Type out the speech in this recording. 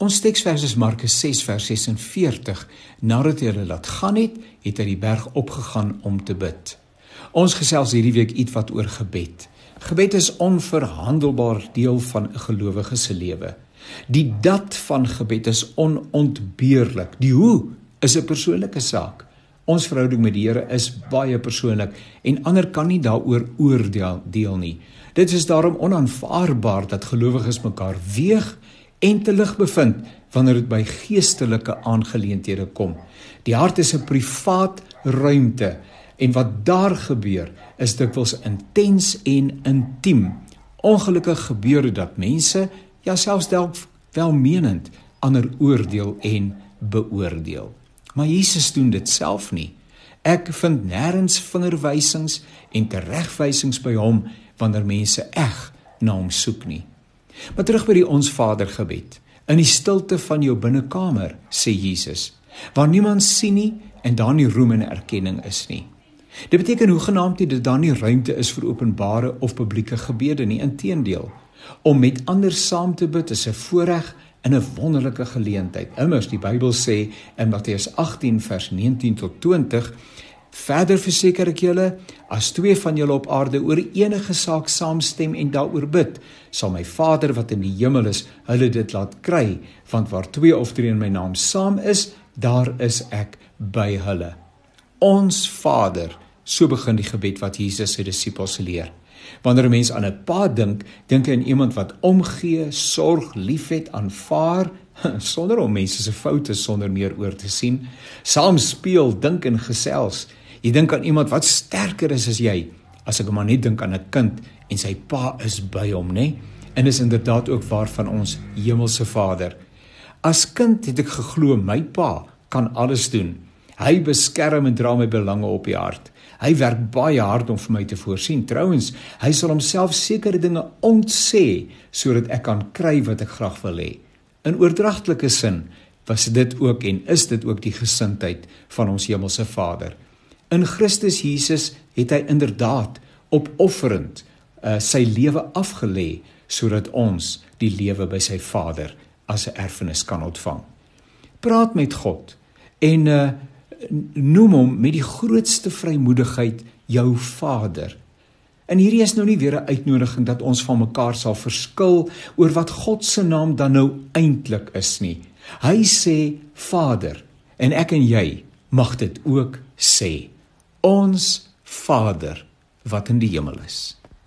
Ons teksvers is Markus 6 vers 46. Nadat hy hulle laat gaan het, het hy die berg opgegaan om te bid. Ons gesels hierdie week ietwat oor gebed. Gebed is onverhandelbaar deel van 'n gelowige se lewe. Die dat van gebed is onontbeerlik. Die hoe is 'n persoonlike saak. Ons verhouding met die Here is baie persoonlik en ander kan nie daaroor oordeel deel nie. Dit is daarom onaanvaarbaar dat gelowiges mekaar weeg en te lig bevind wanneer dit by geestelike aangeleenthede kom. Die hart is 'n privaat ruimte en wat daar gebeur is dikwels intens en intiem. Ongelukkig gebeur dit dat mense, ja selfs dalk welmenend, ander oordeel en beoordeel. Maar Jesus doen dit self nie. Ek vind nêrens vingerwysings en teregwysings by hom wanneer mense eg na hom soek nie. Maar terug by die ons Vader gebed. In die stilte van jou binnekamer, sê Jesus, waar niemand sien nie en daar nie roem en erkenning is nie. Dit beteken hoegenaamd nie dat daar nie ruimte is vir openbare of publieke gebede nie, inteendeel. Om met ander saam te bid is 'n voorreg in 'n wonderlike geleentheid. Immers die Bybel sê in Matteus 18 vers 19 tot 20 Verder verseker ek julle, as twee van julle op aarde oor enige saak saamstem en daaroor bid, sal my Vader wat in die hemel is, hulle dit laat kry, want waar twee of drie in my naam saam is, daar is ek by hulle. Ons Vader, so begin die gebed wat Jesus sy disippels leer. Wanneer 'n mens aan 'n pa dink, dink hy aan iemand wat omgee, sorg, liefhet, aanvaar sonder om mense se foute sonder meer oor te sien, saam speel, dink en gesels. Jy dink aan iemand wat sterker is as jy. As ek maar net dink aan 'n kind en sy pa is by hom, nê? En is inderdaad ook waar van ons hemelse Vader. As kind het ek geglo my pa kan alles doen. Hy beskerm en dra my belange op die hart. Hy werk baie hard om vir my te voorsien. Trouwens, hy sal homself sekere dinge ontsê sodat ek kan kry wat ek graag wil hê. In oordragtelike sin was dit ook en is dit ook die gesindheid van ons hemelse Vader. In Christus Jesus het hy inderdaad opofferend uh, sy lewe afgelê sodat ons die lewe by sy Vader as 'n erfenis kan ontvang. Praat met God en uh, noem hom met die grootste vrymoedigheid jou Vader. En hierdie is nou nie weer 'n uitnodiging dat ons van mekaar sal verskil oor wat God se naam dan nou eintlik is nie. Hy sê Vader en ek en jy mag dit ook sê. Ons Vader wat in die hemel is.